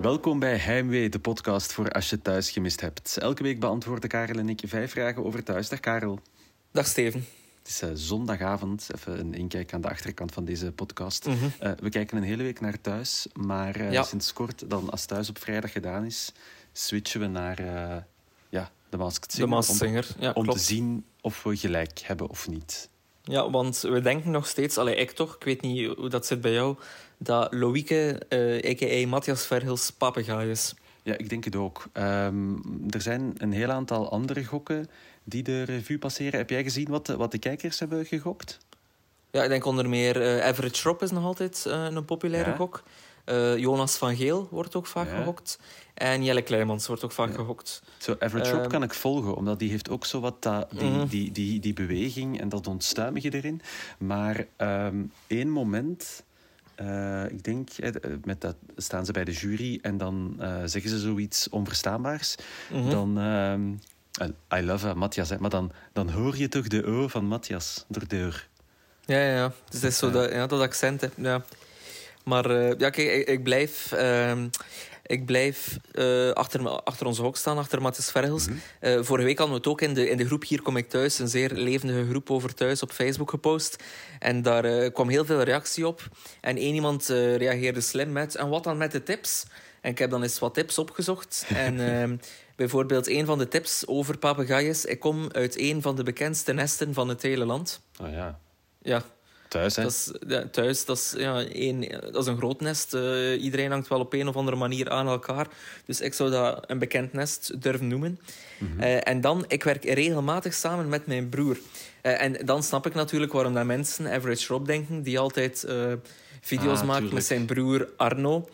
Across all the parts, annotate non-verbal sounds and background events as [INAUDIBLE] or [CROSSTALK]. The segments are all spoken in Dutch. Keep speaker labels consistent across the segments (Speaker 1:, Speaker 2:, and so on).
Speaker 1: Welkom bij Heimwee, de podcast voor als je thuis gemist hebt. Elke week beantwoorden Karel en ik vijf vragen over thuis. Dag Karel.
Speaker 2: Dag Steven.
Speaker 1: Het is uh, zondagavond, even een inkijk aan de achterkant van deze podcast.
Speaker 2: Mhm.
Speaker 1: Uh, we kijken een hele week naar thuis, maar uh,
Speaker 2: Ja.
Speaker 1: sinds kort, dan als thuis op vrijdag gedaan is, switchen we naar eh, ja, de Masked
Speaker 2: De
Speaker 1: Singer.
Speaker 2: Masked
Speaker 1: om,
Speaker 2: Singer. Ja,
Speaker 1: om te zien of we gelijk hebben of niet.
Speaker 2: Ja, want we denken nog steeds, allee, ik toch, ik weet niet hoe dat zit bij jou, dat Loïke, eh a.k.a. Matthias Verhils, papegaai is.
Speaker 1: Ja, ik denk het ook. Ehm, er zijn een heel aantal andere gokken die de revue passeren. Heb jij gezien wat de, wat de kijkers hebben gegokt?
Speaker 2: Ja, ik denk onder meer eh Average Rob is nog altijd eh, een populaire
Speaker 1: Ja.
Speaker 2: gok. Eh, Jonas van Geel wordt ook vaak
Speaker 1: Ja.
Speaker 2: gegokt. En Jelle Kleimans wordt ook vaak gegokt.
Speaker 1: Zo, Average Rob
Speaker 2: Ehm.
Speaker 1: kan ik volgen, omdat die heeft ook zo wat dat, die,
Speaker 2: Mhm.
Speaker 1: die, die, die beweging en dat onstuimige erin. Maar ehm één moment, eh, ik denk, eh, met dat staan ze bij de jury en dan zeggen ze zoiets onverstaanbaars.
Speaker 2: Mhm.
Speaker 1: Dan, ehm, I love uh, Matthias, maar dan, dan hoor je toch de O van Matthias door de deur.
Speaker 2: Ja, ja, ja. Dus het is zo dat, ja, dat accent. Hè. Ja. Maar eh, ja, kijk, ik, ik blijf, ehm, ik blijf eh, achter, achter onze hok staan, achter Matthias Verhels.
Speaker 1: Mhm.
Speaker 2: Eh, vorige week hadden we het ook in de, in de groep Hier Kom Ik Thuis, een zeer levendige groep over thuis op Facebook gepost. En daar kwam heel veel reactie op. En één iemand reageerde slim met, en wat dan met de tips? En ik heb dan eens wat tips opgezocht. [LAUGHS] En ehm, bijvoorbeeld een van de tips over papegaaien. Ik kom uit een van de bekendste nesten van het hele land.
Speaker 1: Oh ja,
Speaker 2: Ja,
Speaker 1: thuis hè.
Speaker 2: dat is, ja, thuis, dat is, ja, één, dat is een groot nest. Eh, iedereen hangt wel op een of andere manier aan elkaar. Dus ik zou dat een bekend nest durven noemen.
Speaker 1: Mhm.
Speaker 2: Eh, en dan, ik werk regelmatig samen met mijn broer. Eh, en dan snap ik natuurlijk waarom dat mensen Average Rob denken, die altijd video's
Speaker 1: Ah,
Speaker 2: maakt
Speaker 1: tuurlijk.
Speaker 2: met zijn broer Arno.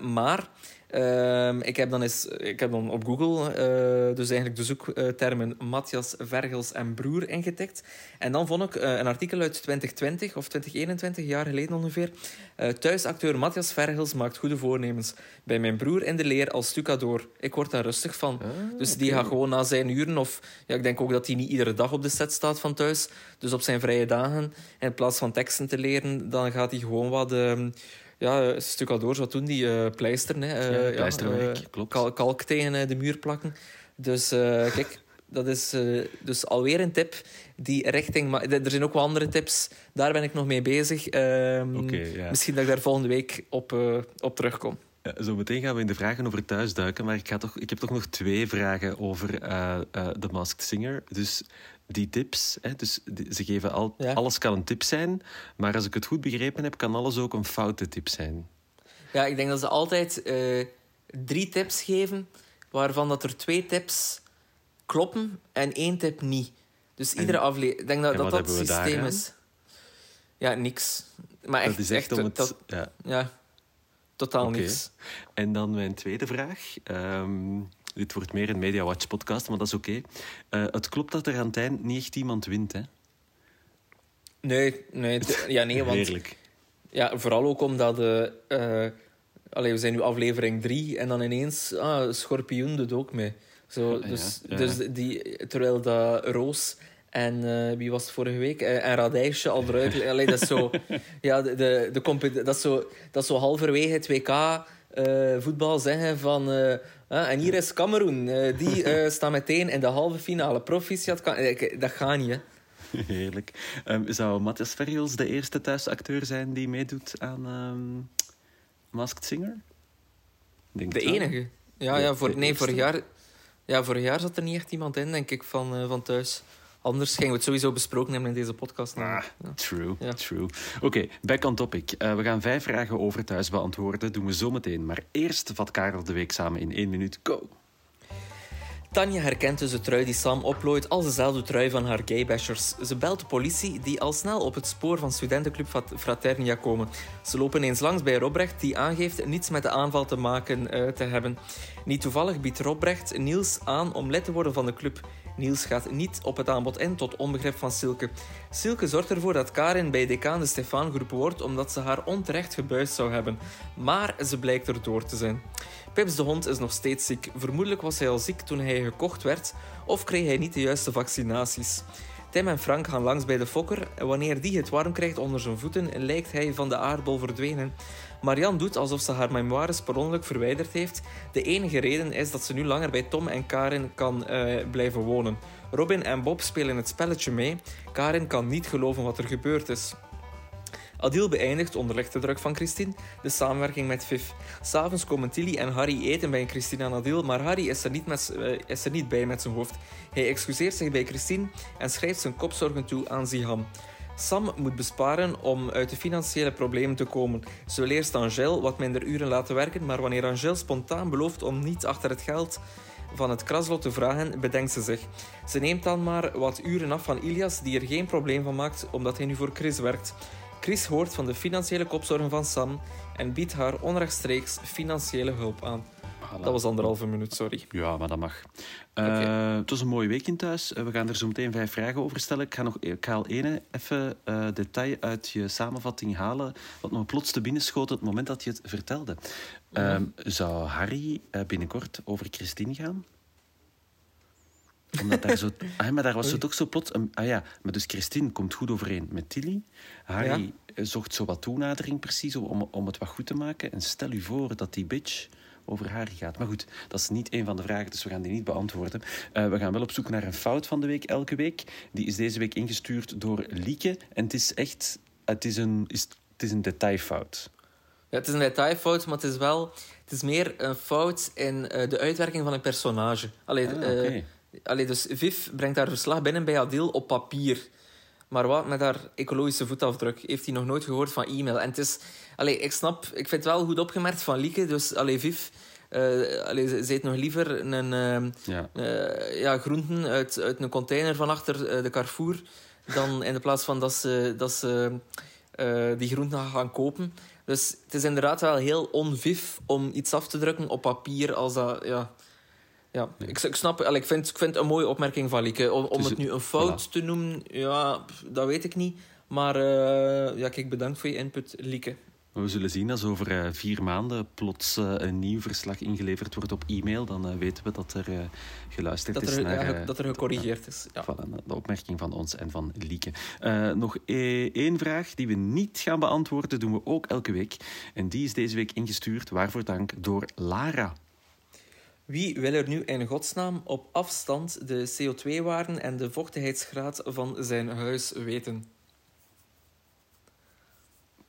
Speaker 2: Maar ehm, ik, heb dan eens, ik heb dan op Google eh, dus eigenlijk de zoektermen Matthias Vergels en broer ingetikt. En dan vond ik eh, een artikel uit 2020 of 2021, een jaar geleden ongeveer. Eh, thuisacteur Matthias Vergels maakt goede voornemens. Bij mijn broer in de leer als stucadoor. Ik word daar rustig van.
Speaker 1: Ah,
Speaker 2: Dus die gaat gewoon na zijn uren, of ja, ik denk ook dat hij niet iedere dag op de set staat van thuis. Dus op zijn vrije dagen, in plaats van teksten te leren, dan gaat hij gewoon wat ehm ja, stucadoors, wat doen die? eh pleisteren. Hè. Eh,
Speaker 1: Ja,
Speaker 2: eh,
Speaker 1: klopt.
Speaker 2: kal- kalk tegen eh, de muur plakken. Dus eh, kijk, dat is eh, dus alweer een tip die richting... Maar er zijn ook wel andere tips, daar ben ik nog mee bezig. Ehm,
Speaker 1: ja.
Speaker 2: Misschien dat ik daar volgende week op, eh, op terugkom.
Speaker 1: Ja, zo meteen gaan we in de vragen over thuis duiken, maar ik, ga toch, ik heb toch nog twee vragen over eh eh, The Masked Singer. Dus die tips, hè, dus die- ze geven al,
Speaker 2: Ja.
Speaker 1: alles kan een tip zijn, maar als ik het goed begrepen heb, kan alles ook een foute tip zijn.
Speaker 2: Ja, ik denk dat ze altijd eh, drie tips geven, waarvan dat er twee tips kloppen en één tip niet. Dus iedere aflevering... Ik denk dat dat, dat het systeem is. Ja, niks. Maar echt,
Speaker 1: dat is echt om het...
Speaker 2: dat-
Speaker 1: ja.
Speaker 2: ja, totaal niks.
Speaker 1: En dan mijn tweede vraag. Ehm, dit wordt meer een Media Watch podcast, maar dat is oké. Eh, het klopt dat er aan het eind niet echt iemand wint, hè?
Speaker 2: Nee, nee, ja, nee, want...
Speaker 1: Heerlijk.
Speaker 2: Ja, vooral ook omdat... eh eh, allee, we zijn nu aflevering drie en dan ineens... Ah, Schorpioen doet ook mee. Zo,
Speaker 1: Ja,
Speaker 2: dus,
Speaker 1: ja.
Speaker 2: dus die, terwijl dat Roos en wie was het vorige week? En Radijsje al eruit... [LAUGHS] Allee, dat is zo... Ja, de, de, dat, is zo, dat is zo halverwege het WK voetbal zeggen van... eh, ah, en hier is Cameroen. eh, die [LAUGHS] eh staan meteen in de halve finale. Proficiat. Ka- eh, Dat gaat niet, hè. [LAUGHS]
Speaker 1: Heerlijk. Ehm, zou Matthias Verriels de eerste thuisacteur zijn die meedoet aan ehm Masked Singer? Denk
Speaker 2: De enige. Ja, ja, voor, nee, vorig jaar, ja, vorig jaar zat er niet echt iemand in, denk ik, van, eh, van thuis. Anders gingen we het sowieso besproken hebben in deze podcast.
Speaker 1: Ah.
Speaker 2: Ja.
Speaker 1: true,
Speaker 2: Ja.
Speaker 1: true. Oké, back on topic. Eh, we gaan vijf vragen over thuis beantwoorden. Doen we zo meteen. Maar eerst vat Karel de week samen in één minuut. Go!
Speaker 2: Tanja herkent dus de trui die Sam oplooit als dezelfde trui van haar gaybashers. Ze belt de politie, die al snel op het spoor van studentenclub Frat- Fraternia komen. Ze lopen eens langs bij Robrecht, die aangeeft niets met de aanval te maken eh, te hebben. Niet toevallig biedt Robrecht Niels aan om lid te worden van de club. Niels gaat niet op het aanbod in, tot onbegrip van Silke. Silke zorgt ervoor dat Karin bij decaan de Stefan geroepen wordt omdat ze haar onterecht gebuist zou hebben. Maar ze blijkt er door te zijn. Pips de hond is nog steeds ziek. Vermoedelijk was hij al ziek toen hij gekocht werd, of kreeg hij niet de juiste vaccinaties. Tim en Frank gaan langs bij de fokker. Wanneer die het warm krijgt onder zijn voeten, lijkt hij van de aardbol verdwenen. Marianne doet alsof ze haar memoires per ongeluk verwijderd heeft. De enige reden is dat ze nu langer bij Tom en Karin kan eh, blijven wonen. Robin en Bob spelen het spelletje mee. Karin kan niet geloven wat er gebeurd is. Adil beëindigt onder lichte druk van Christine de samenwerking met Viv. S'avonds komen Tilly en Harry eten bij Christine en Adil, maar Harry is er, niet met, uh, is er niet bij met zijn hoofd. Hij excuseert zich bij Christine en schrijft zijn kopzorgen toe aan Ziham. Sam moet besparen om uit de financiële problemen te komen. Ze wil eerst Angel wat minder uren laten werken, maar wanneer Angel spontaan belooft om niet achter het geld van het kraslot te vragen, bedenkt ze zich. Ze neemt dan maar wat uren af van Ilias, die er geen probleem van maakt omdat hij nu voor Chris werkt. Chris hoort van de financiële kopzorgen van Sam en biedt haar onrechtstreeks financiële hulp aan. Dat was anderhalve minuut, sorry.
Speaker 1: Ja, maar dat mag. Uh, Het was een mooie week in thuis. Uh, we gaan er zo meteen vijf vragen over stellen. Ik ga, nog, ik al één even uh, detail uit je samenvatting halen. Wat me plots te binnen schoot het moment dat je het vertelde. Ja. zou Harry binnenkort over Christine gaan? Omdat daar zo... [LAUGHS] Ah, maar daar was zo toch zo plots... Een, ah ja, maar dus Christine komt goed overeen met Tilly. Harry ja. zocht zo wat toenadering precies om, om het wat goed te maken. En stel u voor dat die bitch over Harry gaat. Maar goed, dat is niet een van de vragen, dus we gaan die niet beantwoorden. Uh, we gaan wel op zoek naar een fout van de week elke week. Die is deze week ingestuurd door Lieke. En het is echt... Het is een, is, het is een detailfout.
Speaker 2: Ja, het is een detailfout, maar het is wel... Het is meer een fout in uh, de uitwerking van een personage. Allee, ah, okay. uh, Allee, dus Viv brengt haar verslag binnen bij Adil op papier. Maar wat met haar ecologische voetafdruk? Heeft hij nog nooit gehoord van e-mail. En het is... Allee, ik snap... Ik vind het wel goed opgemerkt van Lieke. Dus, allee, Viv... Uh, allee, ze eet nog liever een, uh, ja. Uh, ja, groenten uit, uit een container van achter de Carrefour... dan in de plaats van dat ze, dat ze die groenten gaan kopen. Dus het is inderdaad wel heel onviv om iets af te drukken op papier als dat... Ja, ja, ik, ik snap, ik vind, ik vind een mooie opmerking van Lieke. Om, om het, het nu een fout voilà. te noemen, ja, dat weet ik niet. Maar uh, ja, kijk, bedankt voor je input, Lieke.
Speaker 1: We zullen zien als over uh, vier maanden plots uh, een nieuw verslag ingeleverd wordt op e-mail. Dan weten we dat er geluisterd
Speaker 2: dat er,
Speaker 1: is naar...
Speaker 2: Ja, dat er gecorrigeerd is. Ja.
Speaker 1: Voilà, de opmerking van ons en van Lieke. nog één vraag die we niet gaan beantwoorden, doen we ook elke week. En die is deze week ingestuurd, waarvoor dank, door Lara.
Speaker 2: Wie wil er nu in godsnaam op afstand de CO2-waarden en de vochtigheidsgraad van zijn huis weten?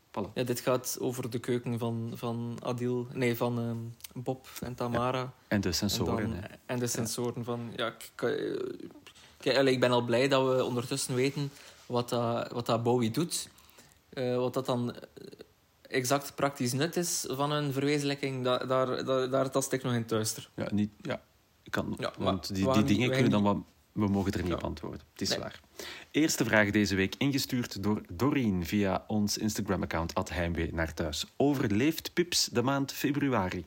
Speaker 1: Voilà.
Speaker 2: Ja, dit gaat over de keuken van, van Adil, nee, van um, Bob en Tamara. Ja.
Speaker 1: En de sensoren.
Speaker 2: En, dan, en de sensoren ja. van, ja, kijk, ik ben al blij dat we ondertussen weten wat dat, wat dat Bowie doet. Uh, wat dat dan exact praktisch nut is van een verwezenlijking, daar, daar, daar, daar tast ik nog in thuister.
Speaker 1: Ja, niet, ja, kan, ja, want die, die dingen kunnen dan wat... We mogen er niet ja. op antwoorden. Het is nee. waar. Eerste vraag deze week, ingestuurd door Doreen via ons Instagram-account Heimwee naar thuis. Overleeft Pips de maand februari?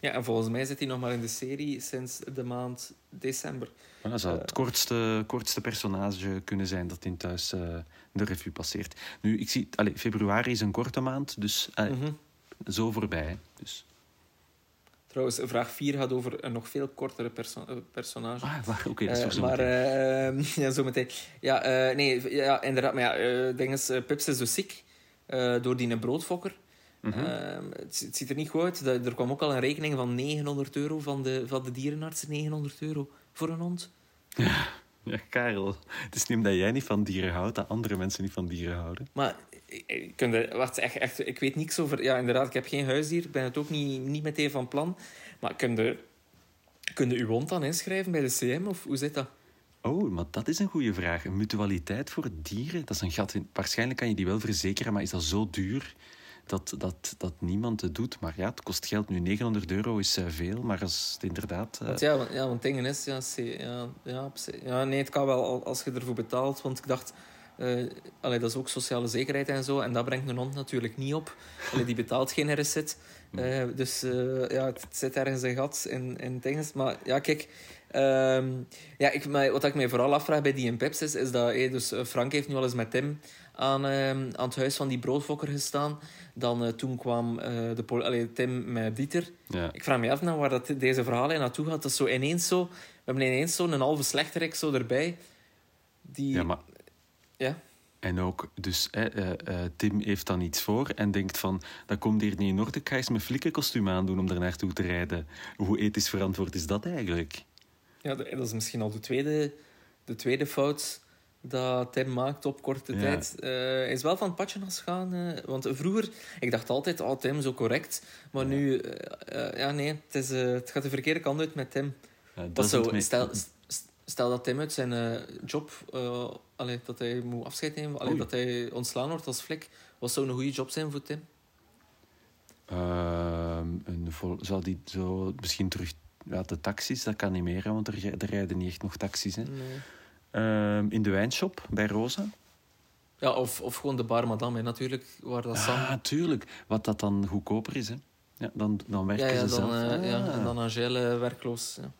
Speaker 2: Ja, en volgens mij zit hij nog maar in de serie sinds de maand december.
Speaker 1: Maar dat zou het kortste, kortste personage kunnen zijn dat in thuis uh, de revue passeert. Nu, ik zie... Allez, februari is een korte maand, dus mm -hmm. zo voorbij. Dus.
Speaker 2: Trouwens, vraag 4 gaat over een nog veel kortere perso personage.
Speaker 1: Ah, oké, okay, dat is
Speaker 2: uh,
Speaker 1: zo
Speaker 2: Maar, uh, [LAUGHS] ja, zo meteen. Ja, uh, nee, ja, inderdaad. Maar ja, ding is, Pips is dus ziek door die broodfokker. Mm -hmm. het, het, ziet er niet goed uit. Er kwam ook al een rekening van 900 euro van de, van de dierenarts. 900 euro voor een hond.
Speaker 1: Ja, [LAUGHS] ja, Karel. Het is niet omdat jij niet van dieren houdt, dat andere mensen niet van dieren houden.
Speaker 2: Maar, kun je, wacht, echt, echt, ik weet niks over... Ja, inderdaad, ik heb geen huisdier. Ik ben het ook niet, niet meteen van plan. Maar kun je, kun je uw hond dan inschrijven bij de CM? Of hoe zit dat?
Speaker 1: Oh, maar dat is een goede vraag. Een mutualiteit voor dieren, dat is een gat. Waarschijnlijk kan je die wel verzekeren, maar is dat zo duur dat, dat, dat niemand het doet. Maar ja, het kost geld nu. 900 euro is uh, veel, maar als het inderdaad...
Speaker 2: Want ja, want, ja, want dingen is... Ja, ja, ja, ja, nee, het kan wel als je ervoor betaalt. Want ik dacht... Uh, allee, dat is ook sociale zekerheid en zo. En dat brengt een hond natuurlijk niet op. Allee, die betaalt geen RSZ. Uh, dus uh, ja, het zit ergens een gat in, in dingen. Maar ja, kijk... Um, ja, ik, maar wat ik mij vooral afvraag bij die in Pips is, is dat... Hey, dus Frank heeft nu al eens met Tim aan, uh, aan het huis van die broodfokker gestaan. Dan uh, toen kwam uh, de allee, Tim met Dieter.
Speaker 1: Ja.
Speaker 2: Ik vraag me af nou waar dat deze verhaal naartoe gaat. Dat is zo ineens zo... We hebben ineens zo een halve slechterik zo erbij. Die...
Speaker 1: Ja, maar...
Speaker 2: Ja?
Speaker 1: En ook, dus eh, eh, Tim heeft dan iets voor en denkt van, dat komt hier niet in orde, ik ga eens mijn flikkenkostuum aandoen om er naartoe te rijden. Hoe ethisch verantwoord is dat eigenlijk?
Speaker 2: Ja, dat is misschien al de tweede, de tweede fout dat Tim maakt op korte
Speaker 1: Ja.
Speaker 2: tijd. Eh, hij is wel van het padje gaan. eh, want vroeger, ik dacht altijd, oh Tim, zo correct. Maar nu, eh, eh, ja nee, het, is, eh, het gaat de verkeerde kant uit met Tim. Dat zo, stel, st- stel dat Tim uit zijn eh, job, eh, allee, dat hij moet afscheid nemen, allee, dat hij ontslaan wordt als flik. Wat zou een goede job zijn voor Tim?
Speaker 1: Ehm, een zou die zo misschien terug... Ja, de taxis, dat kan niet meer, hè, want er, ri- er rijden niet echt nog taxis. Hè.
Speaker 2: Nee.
Speaker 1: Ehm, in de wijnshop, bij Rosa.
Speaker 2: Ja, of, of gewoon de bar madame, natuurlijk, waar dat Sam...
Speaker 1: Ah, tuurlijk. Wat dat dan goedkoper is, hè. Ja, dan, dan werken
Speaker 2: ja, ja,
Speaker 1: ze
Speaker 2: dan,
Speaker 1: zelf.
Speaker 2: eh, ja,
Speaker 1: Ah.
Speaker 2: en dan Angèle werkloos. Ja.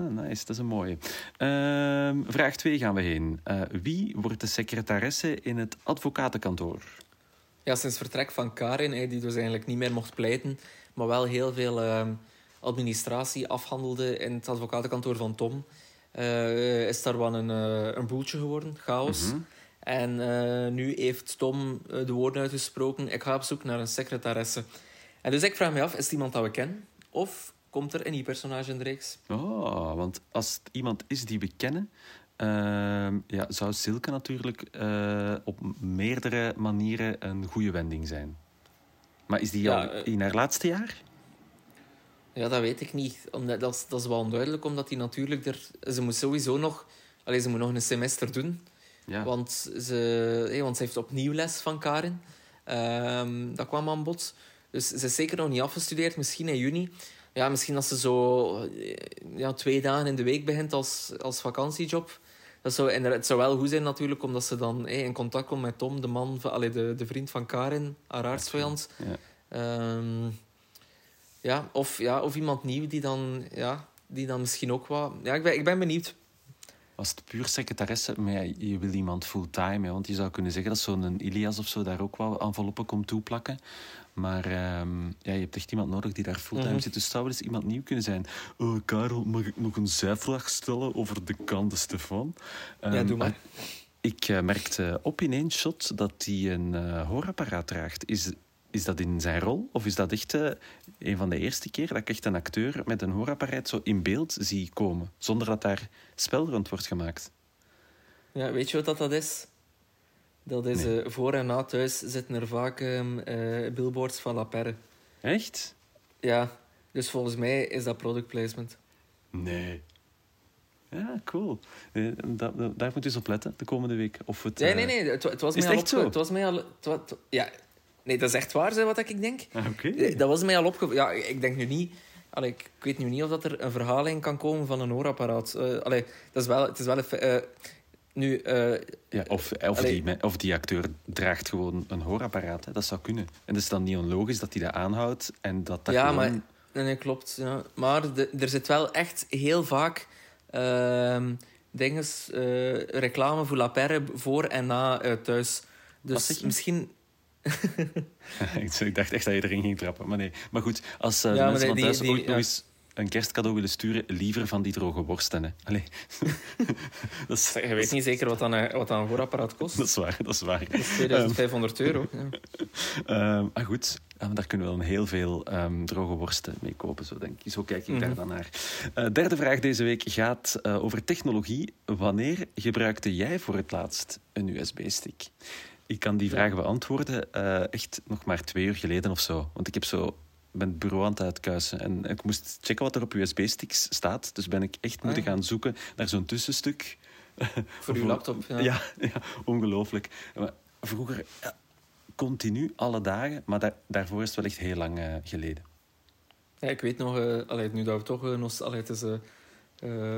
Speaker 1: Ah, nice, dat is een mooie. Ehm, vraag 2 gaan we heen. Eh, wie wordt de secretaresse in het advocatenkantoor?
Speaker 2: Ja, sinds vertrek van Karin, die dus eigenlijk niet meer mocht pleiten, maar wel heel veel ehm, administratie afhandelde in het advocatenkantoor van Tom, eh, is daar wel een, eh, een boeltje geworden, chaos.
Speaker 1: Mhm.
Speaker 2: En eh, nu heeft Tom de woorden uitgesproken, ik ga op zoek naar een secretaresse. En dus ik vraag me af, is het iemand dat we kennen? Of komt er een nieuw personage in de reeks?
Speaker 1: Oh, want als het iemand is die we kennen, ehm, ja, zou Silke natuurlijk op meerdere manieren een goede wending zijn. Maar is die
Speaker 2: Ja,
Speaker 1: al in haar laatste jaar?
Speaker 2: Ja, dat weet ik niet. Omdat, dat, is, dat is wel onduidelijk, omdat hij natuurlijk... Er, ze moet sowieso nog... Allee, ze moet nog een semester doen.
Speaker 1: Ja.
Speaker 2: Want, ze, want ze heeft opnieuw les van Karin. Ehm, dat kwam aan bod. Dus ze is zeker nog niet afgestudeerd. Misschien in juni. Ja, misschien als ze zo eh, ja, twee dagen in de week begint als, als vakantiejob. Dat zou, en het zou wel goed zijn natuurlijk, omdat ze dan in contact komt met Tom, de, man, van, allee, de, de vriend van Karin, haar aardsvijand.
Speaker 1: Ja.
Speaker 2: Ja, of, ja, of iemand nieuw die dan, ja, die dan misschien ook wat... Ja, ik ben, ik ben benieuwd.
Speaker 1: Was het puur secretaresse, maar ja, je wil iemand fulltime. Want je zou kunnen zeggen dat zo'n Ilias of zo daar ook wel enveloppen komt toeplakken. Maar ehm, ja, je hebt echt iemand nodig die daar fulltime
Speaker 2: Mhm.
Speaker 1: zit. Dus zou wel eens iemand nieuw kunnen zijn. Oh, Karel, mag ik nog een zijvraag stellen over de kante Stefan?
Speaker 2: ja,
Speaker 1: Ehm,
Speaker 2: doe maar.
Speaker 1: Ik eh, merkte op in één shot dat hij een eh, hoorapparaat draagt. Is, is dat in zijn rol? Of is dat echt eh, een van de eerste keer dat ik echt een acteur met een hoorapparaat zo in beeld zie komen? Zonder dat daar spel rond wordt gemaakt.
Speaker 2: Ja, weet je wat dat, dat is? Dat is
Speaker 1: Nee.
Speaker 2: eh, voor en na thuis zitten er vaak ehm, eh, billboards van La Perre.
Speaker 1: Echt?
Speaker 2: Ja, dus volgens mij is dat product placement.
Speaker 1: Nee. Ja, cool. Daar moet je eens op letten de komende week. Of het,
Speaker 2: Nee, nee, nee. Het, het was
Speaker 1: Is
Speaker 2: mij
Speaker 1: het
Speaker 2: al
Speaker 1: zo?
Speaker 2: Het was mij al... Het- ja, nee, dat is echt waar, wat ik denk.
Speaker 1: ah, Oké.
Speaker 2: Eh, Dat was mij al opge... Ja, ik denk nu niet... Allee, ik, weet nu niet of dat er een verhaal in kan komen van een hoorapparaat. Allee, dat is wel, het is wel een... eh, nu,
Speaker 1: Ja, of, of,
Speaker 2: Allee.
Speaker 1: die, of die acteur draagt gewoon een hoorapparaat. Hè. Dat zou kunnen. En het is dan niet onlogisch dat hij dat aanhoudt en dat dat
Speaker 2: ja,
Speaker 1: gewoon...
Speaker 2: maar... Nee, nee, klopt. Ja. Maar de- er zit wel echt heel vaak... ehm dinges, eh, reclame voor La Perre voor en na thuis. Dus misschien... [LAUGHS]
Speaker 1: ik dacht echt dat je erin ging trappen. Maar nee. Maar goed, als eh, de
Speaker 2: Ja, maar
Speaker 1: mensen van
Speaker 2: die-
Speaker 1: thuis
Speaker 2: die-
Speaker 1: ooit
Speaker 2: ja.
Speaker 1: nog eens een kerstcadeau willen sturen, liever van die droge worsten. Hè. Allee. [LAUGHS] dat, is,
Speaker 2: Je weet niet zeker wat dan een, wat dan een hoorapparaat kost.
Speaker 1: dat is waar, dat is waar.
Speaker 2: Dat is 2500 euro. Ja. [LAUGHS]
Speaker 1: Ehm, ah, goed. Ah, maar daar kunnen we dan heel veel ehm, droge worsten mee kopen, zo denk ik. Zo kijk ik daar
Speaker 2: Mhm.
Speaker 1: dan naar. Eh, derde vraag deze week gaat eh, over technologie. Wanneer gebruikte jij voor het laatst een USB-stick? Ik kan die vraag beantwoorden eh, echt nog maar twee uur geleden of zo. Want ik heb zo ben bureau aan het uitkuisen en ik moest checken wat er op USB-sticks staat. Dus ben ik echt moeten
Speaker 2: ja.
Speaker 1: gaan zoeken naar zo'n tussenstuk. [LAUGHS]
Speaker 2: Voor uw laptop. Ja.
Speaker 1: Ja, ja, ongelooflijk. Maar vroeger ja, continu, alle dagen, maar daar, daarvoor is het wel echt heel lang eh, geleden.
Speaker 2: Ja, ik weet nog, allee, nu dat we toch allee, het is,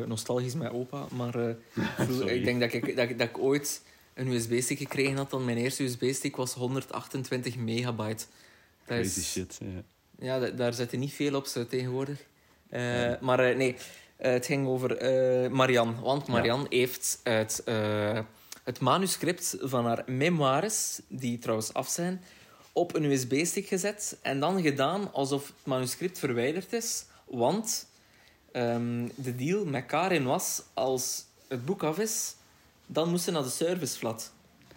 Speaker 2: nostalgisch met opa, maar [LAUGHS] vroeger- ik denk dat ik, dat, ik- dat ik ooit een USB-stick gekregen had. Dan mijn eerste USB-stick was 128 megabyte. Dat
Speaker 1: Crazy
Speaker 2: is,
Speaker 1: shit. Ja.
Speaker 2: Ja, da- daar zitten niet veel op zo, tegenwoordig. Eh, Maar eh, nee, eh, het ging over Marianne. Want Marianne heeft uit eh, het manuscript van haar memoires, die trouwens af zijn, op een USB-stick gezet. En dan gedaan alsof het manuscript verwijderd is. Want ehm, de deal met Karin was, als het boek af is, dan moest ze naar de serviceflat.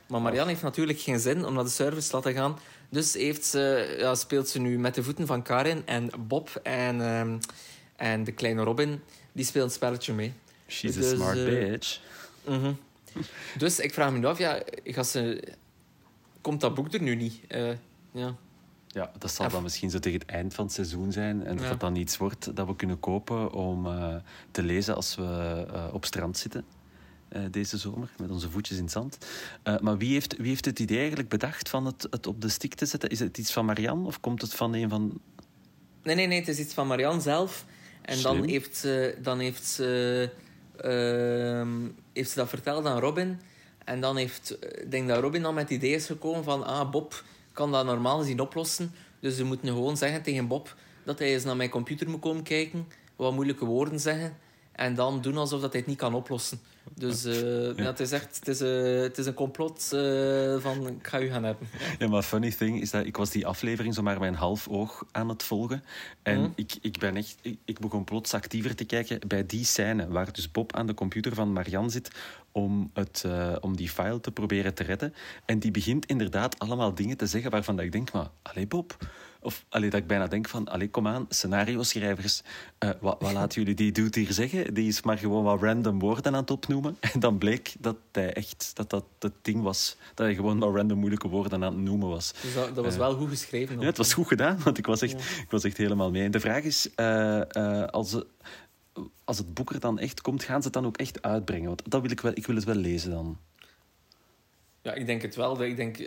Speaker 2: Maar Marianne heeft natuurlijk geen zin om naar de service te gaan. Dus heeft ze, ja, speelt ze nu met de voeten van Karin en Bob en, ehm, en de kleine Robin. Die speelt een spelletje mee.
Speaker 1: She's a
Speaker 2: Dus,
Speaker 1: smart
Speaker 2: eh,
Speaker 1: bitch.
Speaker 2: Mhm. Dus ik vraag me nu af, ja, gaat ze, komt dat boek er nu niet? Eh, ja.
Speaker 1: Ja, dat zal dan misschien zo tegen het eind van het seizoen zijn. En dat
Speaker 2: Ja.
Speaker 1: dat dan iets wordt dat we kunnen kopen om eh, te lezen als we op strand zitten. Eh, deze zomer, met onze voetjes in het zand. Eh, maar wie heeft, wie heeft het idee eigenlijk bedacht van het, het op de stick te zetten? Is het iets van Marianne of komt het van een van...
Speaker 2: Nee, nee, nee, het is iets van Marianne zelf. En dan heeft ze, dan heeft, ze, ehm, heeft ze dat verteld aan Robin. En dan heeft, ik denk dat Robin dan met het idee is gekomen van... Ah, Bob kan dat normaal gezien oplossen. Dus ze moeten gewoon zeggen tegen Bob dat hij eens naar mijn computer moet komen kijken. Wat moeilijke woorden zeggen. En dan doen alsof dat hij het niet kan oplossen. Dus eh, ja. het is echt het is, eh, het is een complot eh, van ik ga u gaan hebben.
Speaker 1: Ja, maar funny thing is dat ik was die aflevering zomaar met een half oog aan het volgen. En
Speaker 2: Mhm.
Speaker 1: ik, ik ben echt... Ik, ik begon plots actiever te kijken bij die scène waar dus Bob aan de computer van Marianne zit om, het, om die file te proberen te redden. En die begint inderdaad allemaal dingen te zeggen waarvan dat ik denk, maar allee Bob... Of allee, dat ik bijna denk van, allee, kom aan, scenario-schrijvers, eh, wat, wat laten jullie die dude hier zeggen? Die is maar gewoon wat random woorden aan het opnoemen. [LAUGHS] En dan bleek dat hij echt, dat dat het ding was. Dat hij gewoon maar random moeilijke woorden aan het noemen was.
Speaker 2: Dus dat, dat was
Speaker 1: Eh,
Speaker 2: wel goed geschreven.
Speaker 1: Ja, het was goed gedaan, want ik was echt,
Speaker 2: Ja.
Speaker 1: ik was echt helemaal mee. En de vraag is, eh, als, het- als het boek er dan echt komt, gaan ze het dan ook echt uitbrengen? Want dat wil ik wel, ik wil het wel lezen dan.
Speaker 2: Ja, ik denk het wel. Ik denk,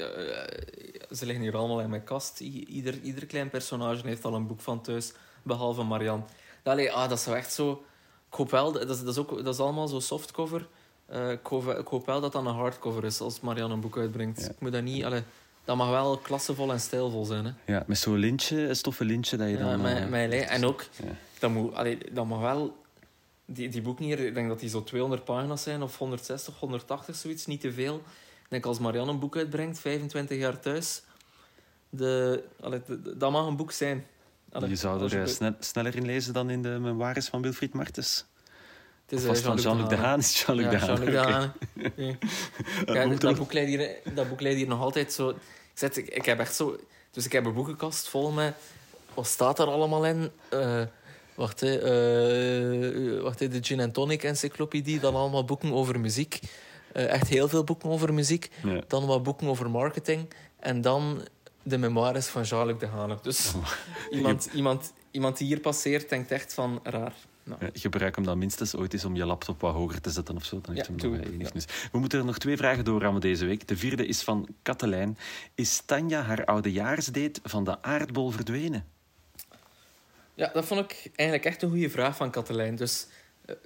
Speaker 2: ze liggen hier allemaal in mijn kast. I- Ieder, ieder klein personage heeft al een boek van thuis, behalve Marianne. Allee, ah, dat zou echt zo... Ik hoop wel, dat is, dat is, ook, dat is allemaal zo softcover. Eh, ik, hoop, ik hoop wel dat dat een hardcover is als Marianne een boek uitbrengt.
Speaker 1: Ja.
Speaker 2: Ik moet dat niet... Allee, dat mag wel klassevol en stijlvol zijn. Hè.
Speaker 1: Ja, met zo'n lintje, een stoffen lintje dat je
Speaker 2: Ja,
Speaker 1: dan... eh,
Speaker 2: met lijn. En ook,
Speaker 1: Ja.
Speaker 2: dat, moet, allee, dat mag wel... Die, die boeken hier, ik denk dat die zo 200 pagina's zijn, of 160, 180, zoiets, niet te veel. Denk als Marianne een boek uitbrengt, 25 jaar thuis, de, allee, de- de- dat mag een boek zijn. Allee,
Speaker 1: je zou er eh,
Speaker 2: be-
Speaker 1: sne- sneller in lezen dan in de memoires van Wilfried Martens.
Speaker 2: Het is eh,
Speaker 1: Jean-Luc de Haan? Is Jean-Luc
Speaker 2: Ja,
Speaker 1: de Haan?
Speaker 2: De.
Speaker 1: Eh,
Speaker 2: Ja, dat, boek leidt hier, dat boek leidt hier nog altijd zo... Ik, zet, ik, ik heb echt zo... Dus ik heb een boekenkast vol met... Wat staat er allemaal in? Eh, wacht, hè, eh, wacht hè, de Gin and Tonic Encyclopedie. Dan allemaal boeken over muziek. Eh, echt heel veel boeken over muziek.
Speaker 1: Ja.
Speaker 2: Dan wat boeken over marketing. En dan de memoires van Jean-Luc de Haan. Dus iemand, iemand, iemand die hier passeert, denkt echt van raar. Nou,
Speaker 1: Ja, gebruik hem dan minstens ooit eens om je laptop wat hoger te zetten of zo. Dan heeft
Speaker 2: Ja,
Speaker 1: hem nog
Speaker 2: ja.
Speaker 1: enigszins. We moeten er nog twee vragen doorrammen deze week. De vierde is van Katelijn. Is Tanja haar oudejaarsdate van de aardbol verdwenen?
Speaker 2: Ja, dat vond ik eigenlijk echt een goede vraag van Katelijn. Dus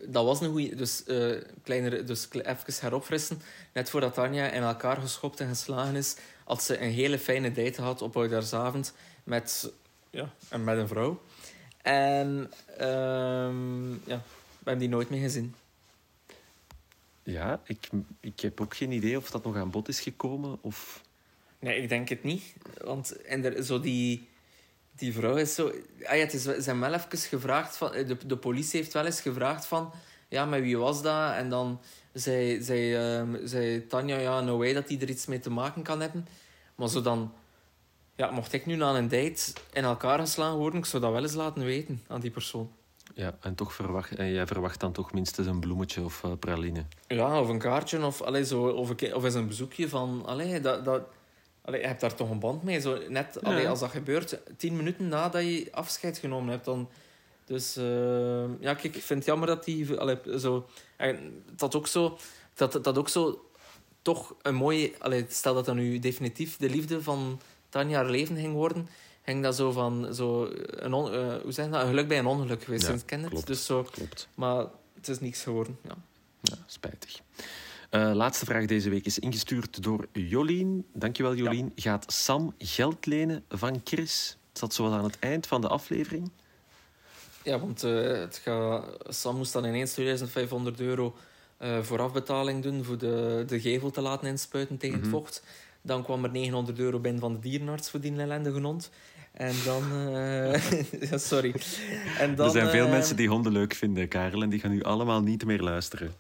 Speaker 2: dat was een goede. Dus, eh kleiner, dus even heropfrissen. Net voordat Tanja in elkaar geschopt en geslagen is, had ze een hele fijne date gehad op oudjaarsavond met, ja, en met een vrouw. En ehm, ja, we hebben die nooit meer gezien.
Speaker 1: Ja, ik, ik heb ook geen idee of dat nog aan bod is gekomen. Of...
Speaker 2: Nee, ik denk het niet. Want en er, zo die, die vrouw is zo... Ah ja, het is, ze hebben wel even gevraagd... Van, de, de politie heeft wel eens gevraagd van... Ja, met wie was dat? En dan zei, zei, ehm, zei Tanja... Ja, no way dat hij er iets mee te maken kan hebben. Maar zo dan... Ja, mocht ik nu na een date in elkaar geslagen worden... Ik zou dat wel eens laten weten aan die persoon.
Speaker 1: Ja, en toch verwacht, en jij verwacht dan toch minstens een bloemetje of eh, praline.
Speaker 2: Ja, of een kaartje, of, allee, zo, of, een, of eens een bezoekje van... Allee, dat, dat, allee, je hebt daar toch een band mee. Zo, net allee,
Speaker 1: Ja.
Speaker 2: als dat gebeurt, tien minuten nadat je afscheid genomen hebt, dan... Dus eh, ja, kijk, ik vind het jammer dat die... Allee, zo, en dat ook zo... Dat, dat ook zo toch een mooie... Allee, stel dat dat nu definitief de liefde van Tanja haar leven ging worden, ging dat zo van... Zo een on- eh, hoe zeg je dat? Een geluk bij een ongeluk geweest.
Speaker 1: Ja,
Speaker 2: Ja, ken het.
Speaker 1: klopt.
Speaker 2: Dus zo,
Speaker 1: Klopt.
Speaker 2: maar het is niks geworden. Ja.
Speaker 1: Ja, spijtig. Eh, laatste vraag deze week is ingestuurd door Jolien. Dankjewel, Jolien. Gaat Sam geld lenen van Chris? Het zat zo wat aan het eind van de aflevering.
Speaker 2: Ja, want eh, het Sam moest dan ineens 2500 euro eh, voorafbetaling doen voor de, de gevel te laten inspuiten tegen
Speaker 1: Mhm.
Speaker 2: het vocht. Dan kwam er 900 euro binnen van de dierenarts voor die ellendige hond. En dan... [LAUGHS] sorry. En dan,
Speaker 1: er zijn veel mensen die honden leuk vinden, Karel, en die gaan nu allemaal niet meer luisteren.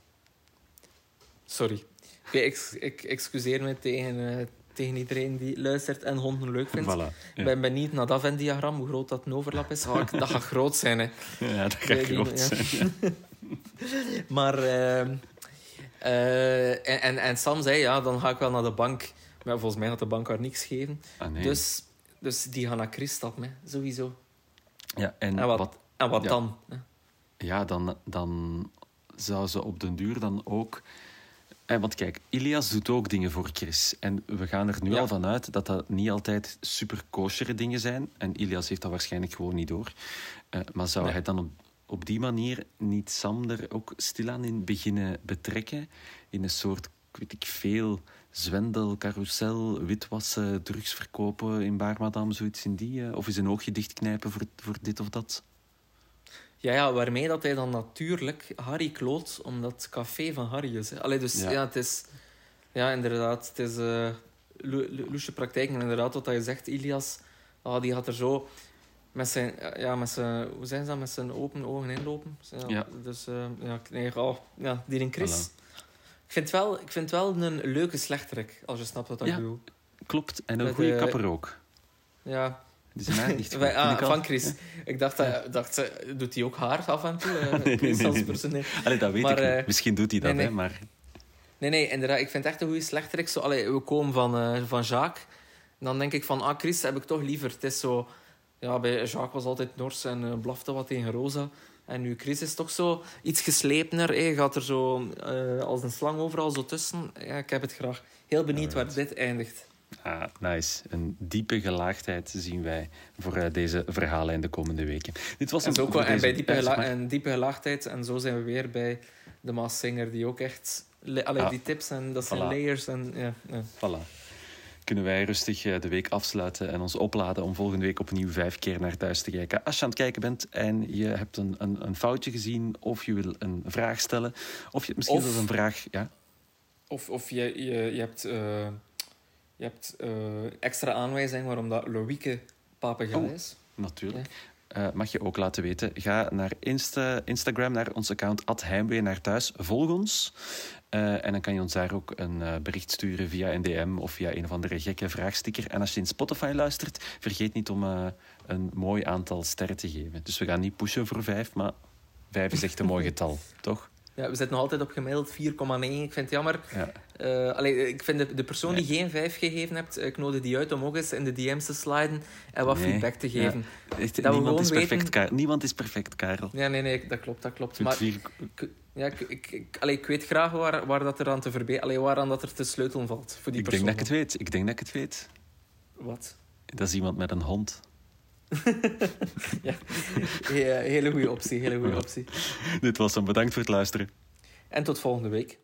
Speaker 2: Sorry. Ik, ik excuseer me tegen, uh, tegen iedereen die luistert en honden leuk vindt.
Speaker 1: Voilà,
Speaker 2: Ik ben benieuwd naar dat Venn-diagram, hoe groot dat een overlap is. Oh, dat gaat groot zijn, hè.
Speaker 1: Ja, dat gaat groot zijn. [LAUGHS]
Speaker 2: maar... Uh, uh, en, en, en Sam zei, ja, dan ga ik wel naar de bank. Maar volgens mij had de bank haar niks gegeven.
Speaker 1: Ah, nee.
Speaker 2: dus, dus die gaan naar Chris stappen, hè. sowieso.
Speaker 1: Ja, en,
Speaker 2: En wat,
Speaker 1: wat,
Speaker 2: en wat
Speaker 1: ja.
Speaker 2: dan?
Speaker 1: ja, dan, dan zou ze op den duur dan ook... En want kijk, Ilias doet ook dingen voor Chris. En we gaan er nu
Speaker 2: Ja.
Speaker 1: al van uit dat dat niet altijd super kosheren dingen zijn. En Ilias heeft dat waarschijnlijk gewoon niet door. Eh, maar zou
Speaker 2: Nee.
Speaker 1: hij dan op, op die manier niet Sam er ook stilaan in beginnen betrekken? In een soort, weet ik veel, zwendel, carousel, witwassen, drugs verkopen in Baarmadam, zoiets in die... eh, of eens een oogje dichtknijpen voor, voor dit of dat?
Speaker 2: Ja, ja, waarmee dat hij dan natuurlijk Harry kloot, omdat het café van Harry is. Hè. Allee, dus
Speaker 1: Ja.
Speaker 2: ja. het is... Ja, inderdaad, het is eh lo- loesje praktijk. Maar inderdaad, wat je zegt, Ilias, ah, die gaat er zo met zijn... Ja, met zijn... Hoe zijn ze dat? Met zijn open ogen inlopen. Ja,
Speaker 1: Ja.
Speaker 2: Dus, eh, ja, nee, oh, ja, die in Chris.
Speaker 1: Voilà.
Speaker 2: Ik vind, wel, ik vind wel een leuke slechterik, als je snapt wat ik
Speaker 1: Ja.
Speaker 2: bedoel.
Speaker 1: Klopt, en een
Speaker 2: Met,
Speaker 1: goede
Speaker 2: eh,
Speaker 1: kapper ook.
Speaker 2: Ja,
Speaker 1: Niet [LAUGHS] goed,
Speaker 2: ah,
Speaker 1: al.
Speaker 2: van Chris. Ik dacht, dat dacht, doet hij ook haar af en toe? eh, [LAUGHS]
Speaker 1: Nee, nee,
Speaker 2: Chris
Speaker 1: nee,
Speaker 2: als
Speaker 1: nee.
Speaker 2: personeel.
Speaker 1: Allee, dat weet
Speaker 2: Maar,
Speaker 1: ik niet.
Speaker 2: eh,
Speaker 1: Misschien doet hij dat,
Speaker 2: nee,
Speaker 1: hè, maar...
Speaker 2: Nee, nee, inderdaad. Ik vind het echt een goede slechterik. Zo, allee, we komen van, eh, van Jacques. En dan denk ik van, ah, Chris heb ik toch liever. Het is zo... Ja, bij Jacques was altijd Nors en blafte wat tegen Rosa. En nu Chris is toch zo iets geslepener. Hè. Gaat er zo als een slang overal zo tussen. Ja, ik heb het graag. Heel benieuwd waar dit eindigt.
Speaker 1: Ah, nice. Een diepe gelaagdheid zien wij voor eh, deze verhalen in de komende weken. Dit was
Speaker 2: En, zo,
Speaker 1: voor
Speaker 2: en bij diepe, gela-
Speaker 1: maar.
Speaker 2: en diepe gelaagdheid. En zo zijn we weer bij de Maas Singer, die ook echt... le- Allee,
Speaker 1: Ah.
Speaker 2: die tips en dat zijn layers. En, ja, ja.
Speaker 1: Voilà. Kunnen wij rustig eh, de week afsluiten en ons opladen om volgende week opnieuw vijf keer naar thuis te kijken. Als je aan het kijken bent en je hebt een, een, een foutje gezien, of je wil een vraag stellen, of je misschien zelfs een vraag. Ja,
Speaker 2: Of, of je, je, je hebt, eh, je hebt eh, extra aanwijzing waarom dat Loïke papegaai
Speaker 1: Oh.
Speaker 2: is.
Speaker 1: natuurlijk. Eh, mag je ook laten weten. Ga naar Insta, Instagram, naar ons account Heimwee naar thuis. Volg ons. Eh, en dan kan je ons daar ook een bericht sturen via een DM of via een of andere gekke vraagsticker. En als je in Spotify luistert, vergeet niet om een mooi aantal sterren te geven. Dus we gaan niet pushen voor vijf, maar vijf is echt een mooi [LAUGHS] getal, toch?
Speaker 2: Ja, we zitten nog altijd op gemiddeld 4,9. Ik vind het jammer.
Speaker 1: Ja.
Speaker 2: Eh, allee, ik vind de, de persoon
Speaker 1: Nee.
Speaker 2: die geen 5 gegeven hebt, ik nodig die uit om ook eens in de DM's te sliden en wat
Speaker 1: Nee.
Speaker 2: feedback te geven.
Speaker 1: Echt,
Speaker 2: we
Speaker 1: niemand is perfect,
Speaker 2: weten-
Speaker 1: Karel. Niemand is perfect, Karel.
Speaker 2: Ja, nee, nee, dat klopt, dat klopt. Maar ik, ja, ik, ik, ik, allee, ik weet graag waar, waar dat er aan te verbeteren, waaraan dat er te sleutelen valt voor die
Speaker 1: ik denk
Speaker 2: persoon.
Speaker 1: dat ik het weet. Ik denk dat ik het weet.
Speaker 2: Wat?
Speaker 1: Dat is iemand met een hond. [LAUGHS]
Speaker 2: Ja, hele goede optie, hele goede optie.
Speaker 1: Dit was hem. Bedankt voor het luisteren.
Speaker 2: En tot volgende week.